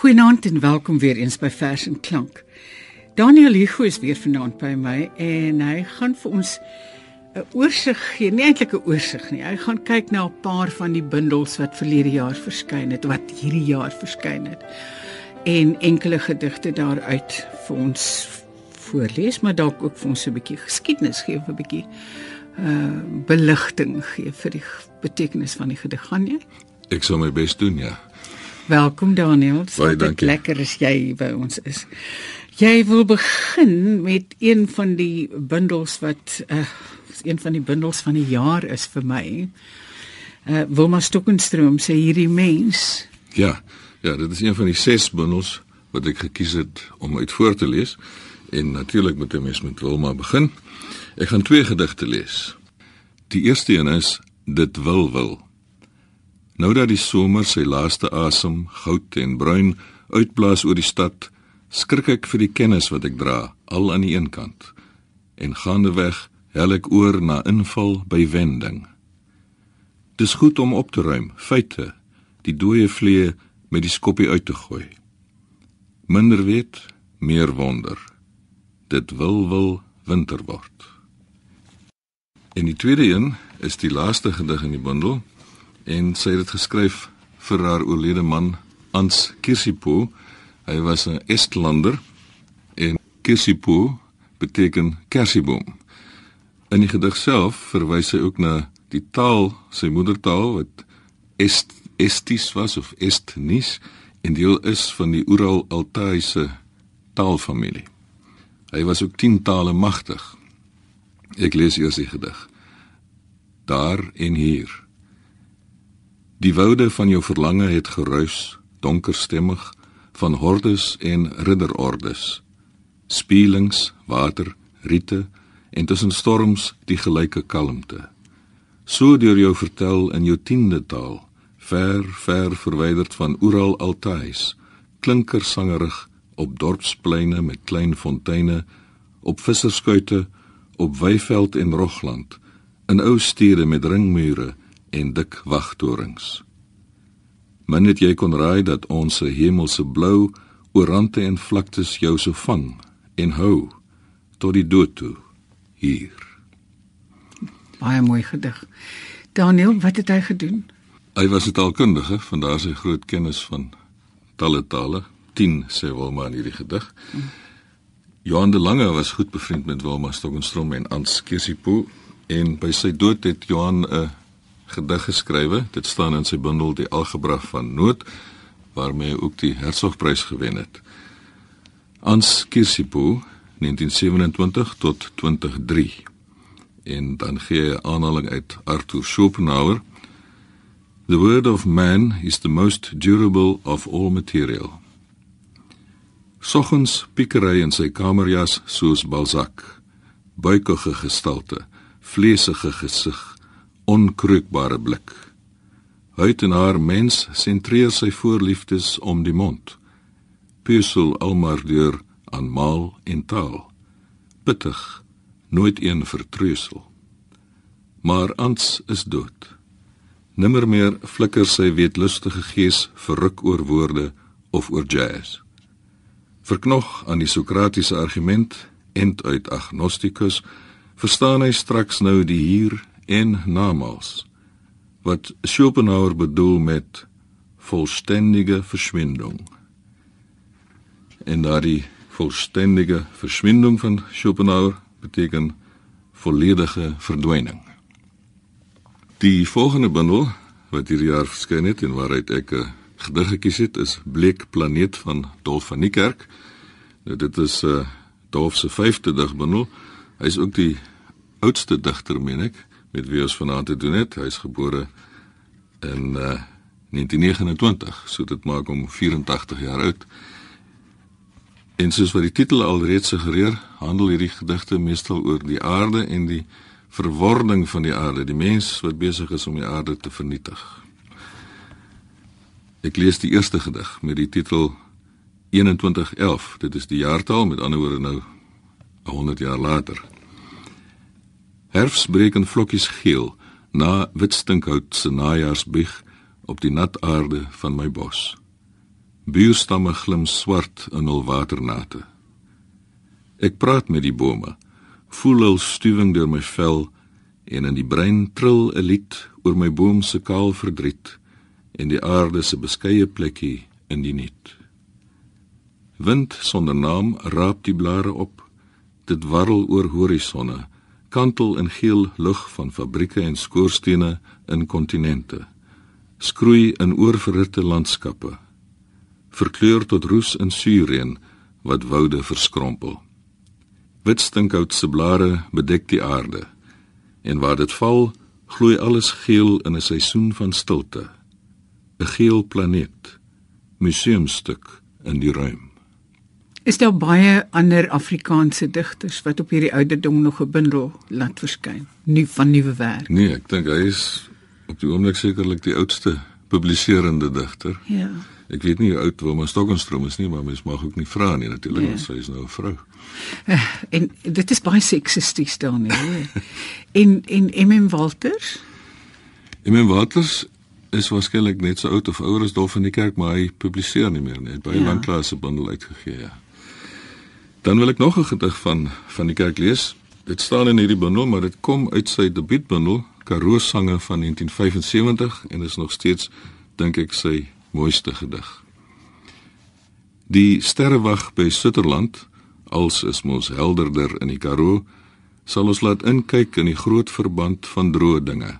Goeienaand en welkom weer eens by Vers en Klank. Daniel Hugo is weer vanaand by my en hy gaan vir ons 'n oorsig gee, nie eintlik 'n oorsig nie. Hy gaan kyk na 'n paar van die bundels wat verlede jaar verskyn het, wat hierdie jaar verskyn het. En enkele gedigte daaruit vir ons voorlees, maar dalk ook vir ons 'n bietjie geskiedenis gee, 'n bietjie uh beligting gee vir die betekenis van die gedig. Gaan jy? Ek sal my bes doen, ja. Welkom Daniel. Baie dankie. Lekker as jy by ons is. Jy wil begin met een van die bundels wat uh een van die bundels van die jaar is vir my. Uh Wilma Stokenstroom sê hierdie mens. Ja. Ja, dit is een van die ses bundels wat ek gekies het om uit voor te lees. En natuurlik moet 'n mens met Wilma begin. Ek gaan twee gedigte lees. Die eerste een is Dit wil wil Nou dat die somer sy laaste asem, goud en bruin, uitblaas oor die stad, skrik ek vir die kennis wat ek dra, al aan die een kant. En gaandeweg hel ek oor na inval by wending. Dis goed om op te ruim, feite, die dooie vlee met die skoppie uit te gooi. Minder weet, meer wonder. Dit wil wil winter word. En die tweede een is die laaste gedig in die bundel en sy het dit geskryf vir haar oorlede man Ans Kirsipo. Hy was 'n Estlander en Kirsipo beteken kersieboom. In die gedig self verwys hy ook na die taal, sy moedertaal wat Est Esties was of Estnis en deel is van die Oeral-Altaïse taalfamilie. Hy was ook 10 tale magtig. Ek lees eers die gedig. Daar en hier Die woude van jou verlange het geruis, donkerstemmig, van hordes en ridderordes. Spielings, water, riete en tussen storms die gelyke kalmte. So deur jou vertel in jou tiende taal, ver, ver verwyderd van oral altais, klinker sangerig op dorpspleine met klein fonteine, op visserskuite, op weiveld en rogland, in ou stede met ringmure en dik wagtorings. Min het jy kon raai dat ons se hemelse blou oor rande en vlaktes jou so vang en hou tot die dood toe hier. Baie mooi gedig. Daniel, wat het hy gedoen? Hy was 'n taalkundige, vandaar sy groot kennis van talle tale. 10 sê Wilma in hierdie gedig. Johan de Lange was goed bevriend met Wilma Stokkenstrom en Ans Kirsipo en by sy dood het Johan 'n gedig geskrywe. Dit staan in sy bundel Die Algebra van Noot waarmee hy ook die Hertzogprys gewen het. Ans Kirsipo 1927 tot 2003. En dan gee hy aanhaling uit Arthur Schopenhauer. The word of man is the most durable of all material. Soggens piekery in sy kamerjas soos Balzac. Buikige gestalte, vleesige gesig, onkreukbare blik. Huid en haar mens sentreer sy voorliefdes om die mond. Pusel almaar deur aan maal en taal. Pittig, nooit een vertreusel. Maar ans is dood. Nimmer meer flikker sy weetlustige gees verruk oor woorde of oor jazz. Verknog aan die sokratiese argument en uit agnostikus verstaan hy straks nou die hier en namals wat Schopenhauer bedoel met vollständige verschwindung. En daardie vollständige verschwindung van Schopenhauer beteken volledige verdwyning. Die volgende bundel wat hierdie jaar verskyn het en waaruit ek 'n gedig gekies het is Bleek planeet van Dolf van Niekerk. Nou dit is 'n uh, Dolf se 5de digbundel. Hy is ook die oudste digter, meen ek met wie ons vanaand te doen het. Hy is gebore in uh, 1929, so dit maak hom 84 jaar oud. En soos wat die titel alreeds suggereer, handel hierdie gedigte meestal oor die aarde en die verwording van die aarde, die mens wat besig is om die aarde te vernietig. Ek lees die eerste gedig met die titel 2111. Dit is die jaartal, met ander woorde nou 100 jaar later. Herfs breek in vlokkies geel na wit stinkhout se najaarsbieg op die nat aarde van my bos. Buurstamme glim swart in hul waternate. Ek praat met die bome, voel hul stuwing deur my vel en in die brein trill 'n lied oor my boom se kaal verdriet en die aarde se beskeie plekkie in die niet. Wind sonder naam raap die blare op. Dit warrel oor horisonne, kantel in geel lug van fabrieke en skoorstene in kontinente. Skroei in oorverhitte landskappe. Verkleur tot roes in suurreën wat woude verskrompel. Wit stinkhout se blare bedek die aarde en waar dit val, gloei alles geel in 'n seisoen van stilte. 'n Geel planeet, museumstuk in die ruim. Is daar baie ander Afrikaanse digters wat op hierdie ouderdom nog 'n bundel laat verskyn, nuwe van nuwe werk? Nee, ek dink hy is op die oomblik sekerlik die oudste publiserende digter. Ja. Ek weet nie hoe oud Wilma Stokenstroom is nie, maar mens mag ook nie vra nie natuurlik, want sy is nou 'n vrou. Uh, en dit is baie seksisties dan nie. en en MM Walters? MM Walters is waarskynlik net so oud of ouer as Dolf van die Kerk, maar hy publiseer nie meer nie. Hy het baie ja. lanklaas se bundel uitgegee. Ja. Dan wil ek nog 'n gedig van van die kerk lees. Dit staan in hierdie bundel, maar dit kom uit sy debuutbundel Karoo sange van 1975 en is nog steeds dink ek sy mooiste gedig. Die sterrewag by Sutherland, als is mos helderder in die Karoo, sal ons laat inkyk in die groot verband van droë dinge.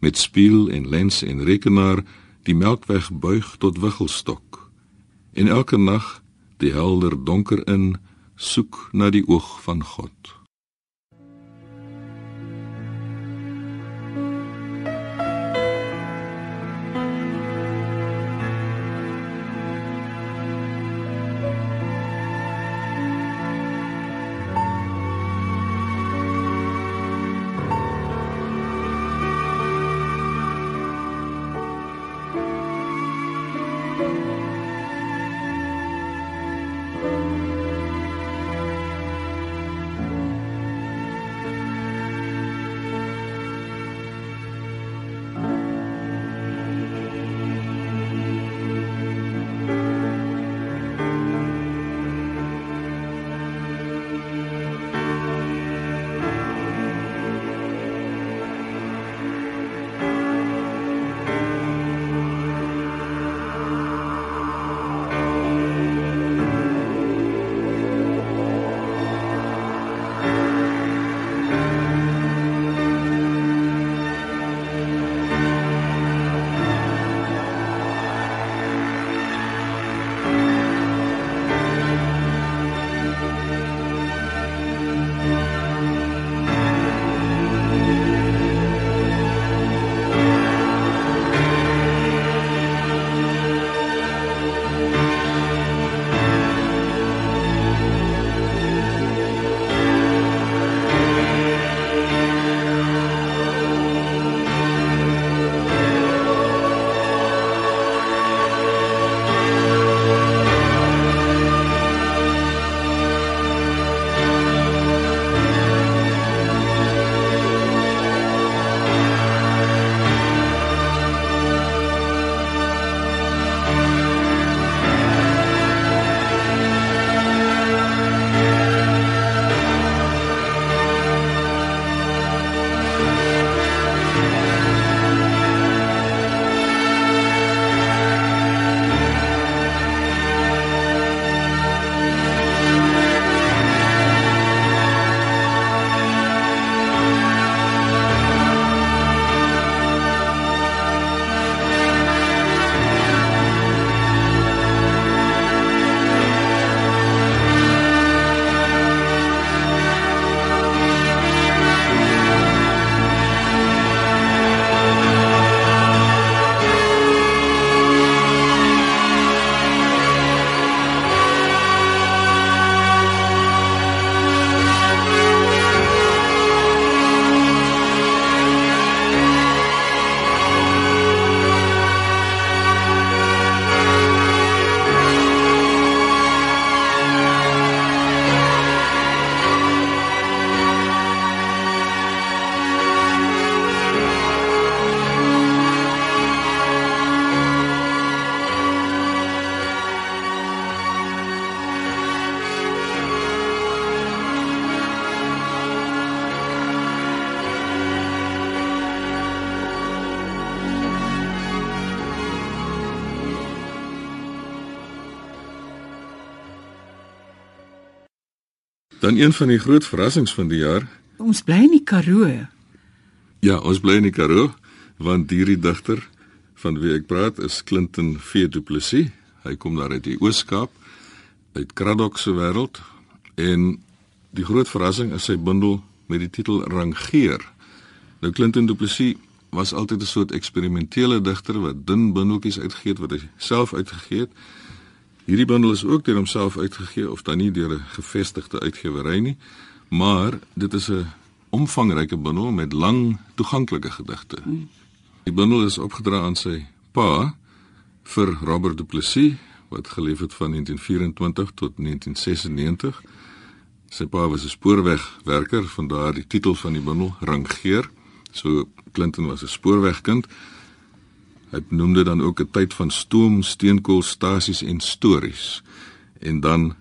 Met spieël en lens en rekenaar die melkweg buig tot wiggelstok. En elke nag die helder donker in soek na die oog van God. Dan een van die groot verrassings van die jaar. Ons bly in die Karoo. Ja, ons bly in die Karoo want hierdie digter van wie ek praat is Clinton V Du Plessis. Hy kom daar uit die Oos-Kaap uit Kraddock se wêreld en die groot verrassing is sy bundel met die titel Rangeer. Nou Clinton Du Plessis was altyd 'n soort eksperimentele digter wat dun bundeltjies uitgegee het wat hy self uitgegee het. Hierdie bundel is ook deur homself uitgegee of dan nie deur 'n gevestigde uitgewery nie, maar dit is 'n omvangryke bundel met lang toeganklike gedigte. Die bundel is opgedra aan sy pa vir Robert Du Plessis wat geleef het van 1924 tot 1996. Sy pa was 'n spoorwegwerker, van daar die titel van die bundel Rangeer. So Clinton was 'n spoorwegkind. Hy noem dit dan ook 'n tyd van stoom, steenkoolstasies en stories. En dan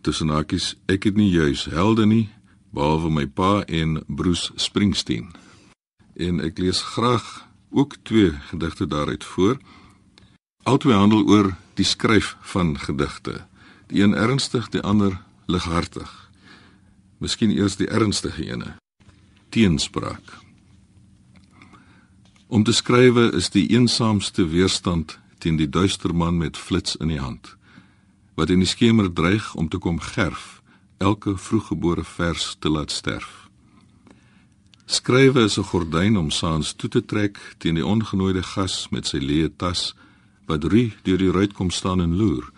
tussen hakies, ek het nie juis helde nie behalwe my pa en Bruce Springsteen. En ek lees graag ook twee gedigte daaruit voor. Albei handel oor die skryf van gedigte. Die een ernstig, die ander lighartig. Miskien eers die ernstige ene. Teenspraak. Om te skrywe is die eensaamste weerstand teen die duister man met flits in die hand wat in die skemer dreig om te kom gerf elke vroeggebore vers te laat sterf. Skrywe is 'n gordyn om saans toe te trek teen die ongenooide gas met sy leë tas wat ru deur die ruit kom staan en loer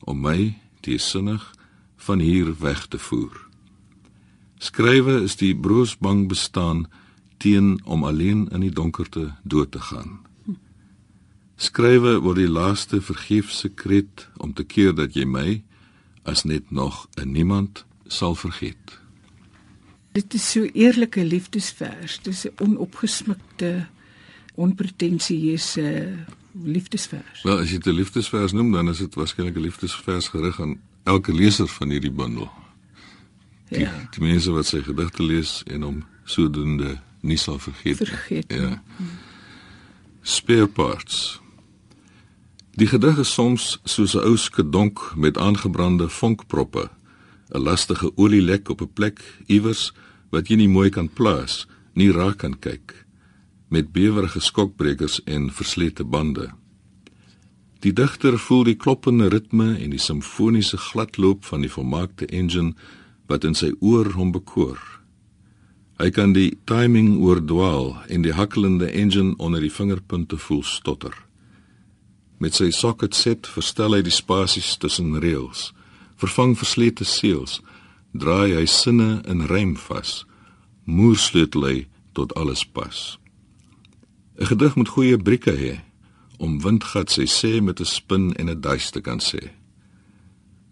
om my die sinnig van hier weg te voer. Skrywe is die broosbang bestaan teen om alleen in die donkerte dood te gaan. Skrywe word die laaste vergeefse kreet om te keer dat jy my as net nog 'n niemand sal vergeet. Dit is so eerlike liefdesvers, dis 'n onopgesmukte, onpretensieuse liefdesvers. Wel, as jy dit 'n liefdesvers noem, dan is dit waarskynlik 'n liefdesvers gerig aan elke leser van hierdie bundel. Die, ja. die mense wat sy gedigte lees en hom sodoende nie sal vergeet. Vergeet. Ja. Spare parts. Die gedig is soms soos 'n ou skedonk met aangebrande vonkproppe, 'n lastige olielek op 'n plek iewers wat jy nie mooi kan plaas, nie raak kan kyk, met bewerige skokbrekers en verslete bande. Die digter voel die kloppende ritme en die simfoniese gladloop van die volmaakte engine wat in sy oor hom bekoor. Hy kan die timing oordwaal en die hakkelende engine onder die vingerpunte voel stotter. Met sy socket set verstel hy die spasies tussen reëls, vervang verslete seels, draai hy sinne in rym vas, moersleutel hy tot alles pas. 'n Gedig moet goeie brieke hê om windgat sy sê met 'n spin en 'n duis te kan sê.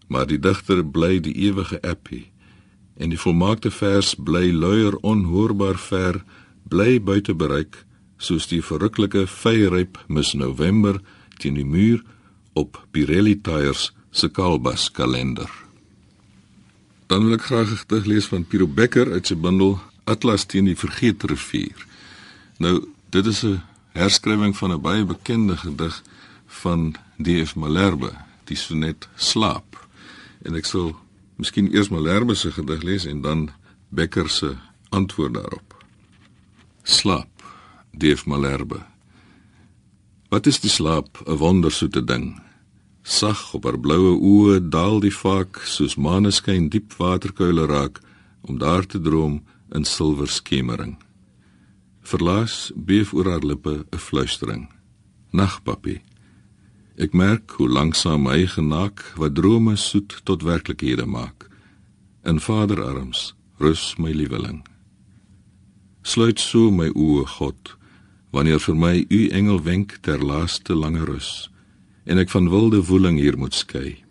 Maar die digter bly die ewige appie en die volmaakte vers bly luier onhoorbaar ver, bly buite bereik, soos die verruklike vyryp mis November teen die muur op Pirelli tyres se Kalbas kalender. Dan wil ek graag 'n gedig lees van Piro Becker uit sy bundel Atlas teen die vergeet rivier. Nou, dit is 'n herskrywing van 'n baie bekende gedig van D.F. Malherbe, die sonnet Slaap. En ek sal Miskien eers Malherbe se gedig lees en dan Becker se antwoord daarop. Slaap, Deef Malherbe. Wat is die slaap, 'n wondersoete ding. Sag op haar bloue oë daal die vaak soos maaneskyn diep waterkuile raak om daar te droom in silwer skemering. Verlaas beef oor haar lippe 'n fluistering. Nag, papie. Ek merk hoe langsam my genak wat drome soet tot werklikhede maak. In Vaderarms rus my lieveling. Sluit so my oë, God, wanneer vir my u engel wenk ter laaste lange rus en ek van wilde woeling hier moet skei.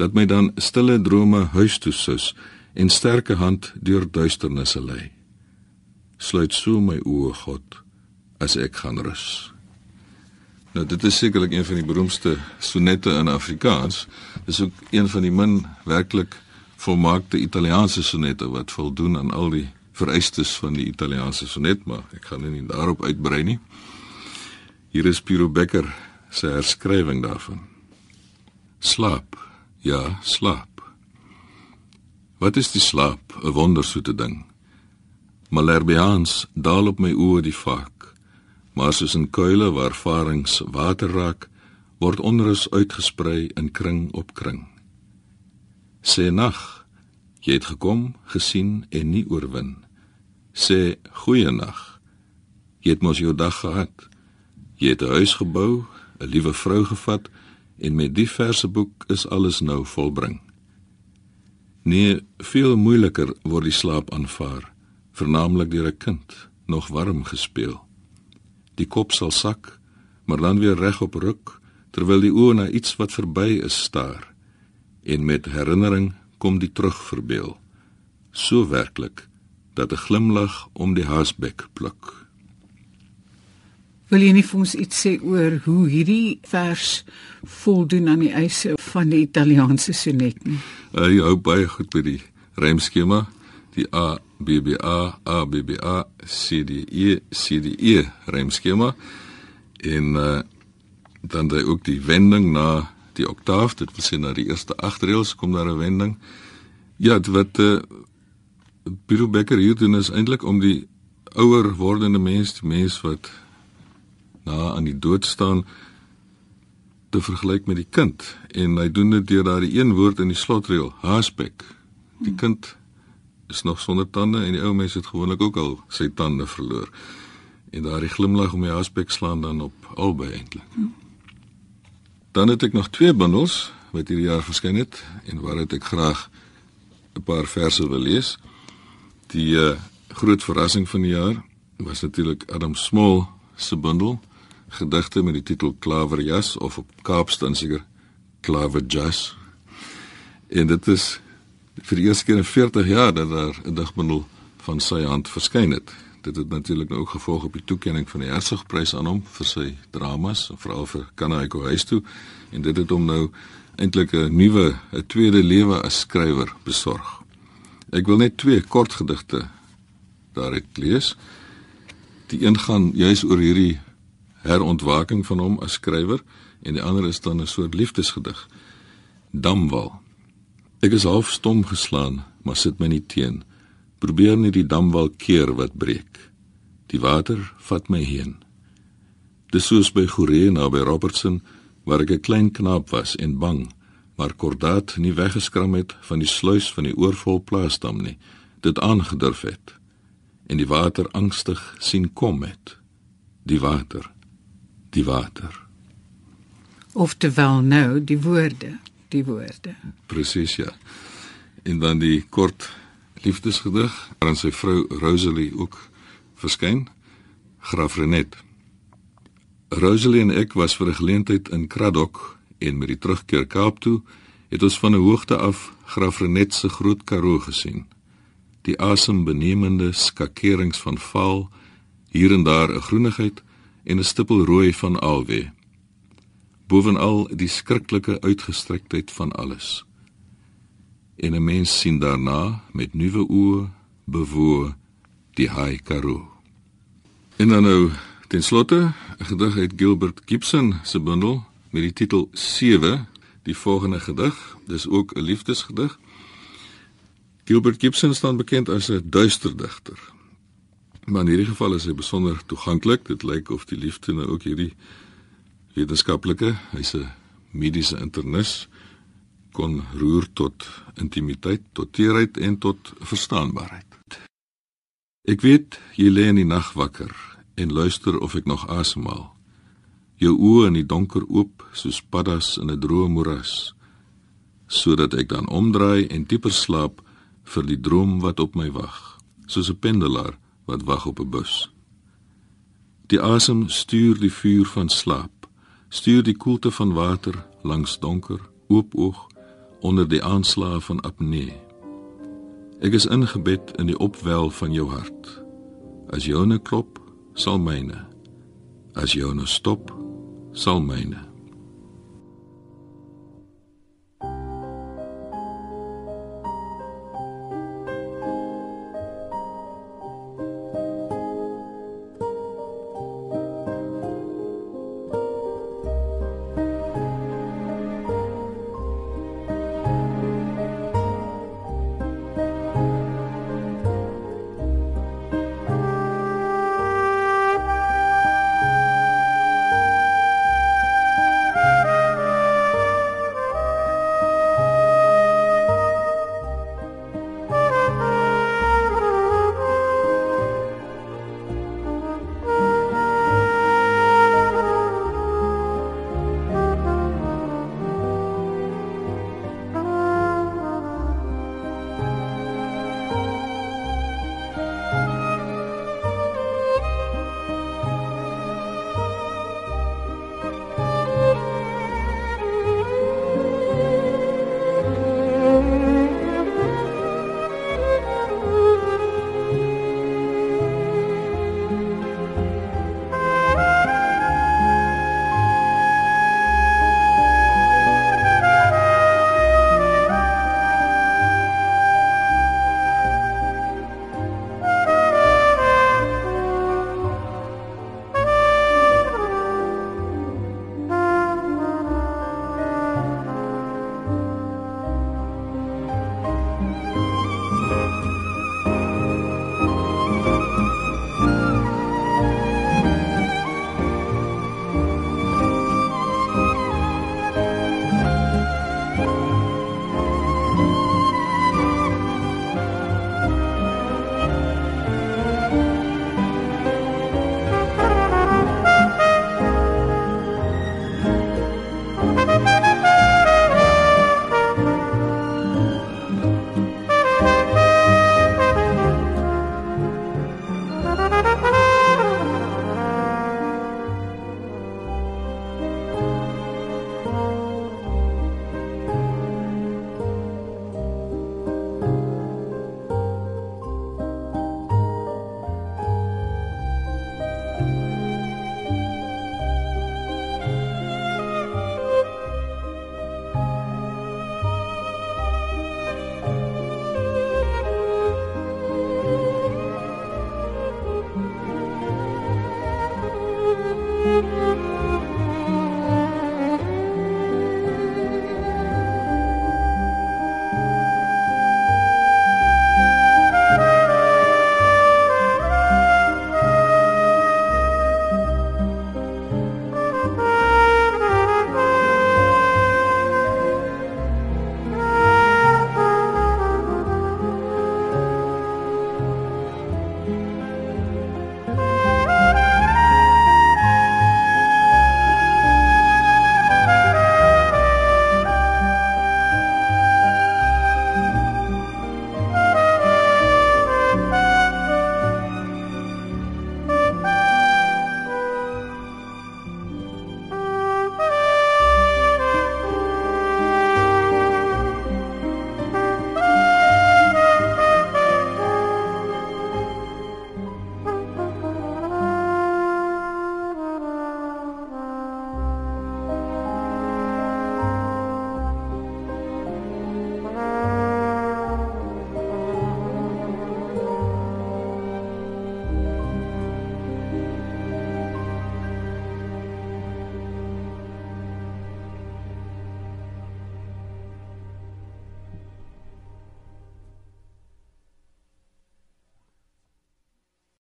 Dat my dan stille drome huis toe sus en sterke hand deur duisternisse lei. Sluit so my oë, God, as ek gaan rus. Nou dit is sekerlik een van die beroemdste sonette in Afrikaans. Dis ook een van die min werklik volmaakte Italiaanse sonette wat voldoen aan al die vereistes van die Italiaanse sonnet, maar ek gaan nie daarop uitbrei nie. Hier is Piero Becker se herskrywing daarvan. Slaap. Ja, slaap. Wat is die slaap, 'n wondersoete ding. Malherbians daal op my oë die vaak. Maar soos in kuile waar varings water raak, word onrus uitgesprei in kring op kring. Sê nag, jy het gekom, gesien en nie oorwin. Sê goeie nag. Jy het mos jou dag gehad. Jy het 'n huis gebou, 'n liewe vrou gevat en met die verse boek is alles nou volbring. Nee, veel moeiliker word die slaap aanvaar, vernaamlik deur 'n kind, nog warm gespeel. Die kop sal sak, maar dan weer regop ruk terwyl die oë na iets wat verby is staar en met herinnering kom die terugverbeel. So werklik dat 'n glimlag om die haasbek pluk. Wil jy nie vir ons iets sê oor hoe hierdie vers voldoen aan die eise van die Italiaanse sonnet nie? Hy hou baie goed by die rymskema, die A B B A A B B A C D E C D E rymskema en uh, dan daai ook die wending na die oktaaf, dit wil sê na die eerste agt reëls kom daar 'n wending. Ja, wat eh uh, Biro Becker hier doen is eintlik om die ouer wordende mens, die mens wat na aan die dood staan te vergelyk met die kind. En hy doen dit deur daardie een woord in die slotreël haspek die kind is nog sonder tande en die ou mens het gewoonlik ook al sy tande verloor. En daardie glimlag om die haspek slaan dan op albei eintlik. Dan het ek nog twee bundels wat hierdie jaar verskyn het en waaruit ek graag 'n paar verse wil lees. Die uh, groot verrassing van die jaar was natuurlik Adam Small se bundel gedigte met die titel Klaverjas of op Kaapstad seker Klaverjas. En dit is vir die eerste keer in 40 jaar dat daar 'n digbundel van sy hand verskyn het. Dit het natuurlik nou ook gevolg op die toekenning van die Hertzogprys aan hom vir sy dramas, veral vir Kanaiko huis toe en dit het hom nou eintlik 'n nuwe, 'n tweede lewe as skrywer besorg. Ek wil net twee kort gedigte daaruit lees. Die een gaan juis oor hierdie herontwaking van hom as skrywer en die ander is dan 'n soort liefdesgedig. Damwal. Ek is half stom geslaan, maar sit my nie teen. Probeer net die damwal keer wat breek. Die water vat my heen. Dis soos by Goree naby Robertson waar ek 'n klein knaap was en bang, maar kordaat nie weggeskram het van die sluis van die oorvol plaasdam nie, dit aangedurf het en die water angstig sien kom het. Die water die water. Oftewel nou die woorde, die woorde. Presies ja. En dan die kort liefdesgedig aan sy vrou Rosalie ook verskyn. Graf Renet. Rosalie en ek was vir 'n geleentheid in Kraddock en met die terugkeer Kaap toe het ons van 'n hoogte af Graf Renet se groot karoo gesien. Die asembenemende skakerings van val, hier en daar 'n groenigheid en 'n stippel rooi van alwe. Bovenal die skrikkelike uitgestrektheid van alles. En 'n mens sien daarna met nuwe oë bewoe die Haai Karoo. En dan nou ten slotte 'n gedig uit Gilbert Gibson se bundel met die titel 7, die volgende gedig, dis ook 'n liefdesgedig. Gilbert Gibson staan bekend as 'n duister digter. Maar in hierdie geval is hy besonder toeganklik. Dit lyk of die liefde nou ook hierdie wetenskaplike, hy's 'n mediese internis kon roer tot intimiteit, tot teerheid en tot verstaanbaarheid. Ek weet jy lê in die nag wakker en luister of ek nog asemhaal. Jou oë in die donker oop soos paddas in 'n droë moeras, sodat ek dan omdraai en dieper slaap vir die droom wat op my wag, soos 'n pendelaar wat wag op 'n bus. Die asem stuur die vuur van slaap, stuur die koelte van water langs donker, oop oog onder die aanslae van apnee. Ek is ingebed in die opwel van jou hart. As joune klop, sal myne. As joune stop, sal myne.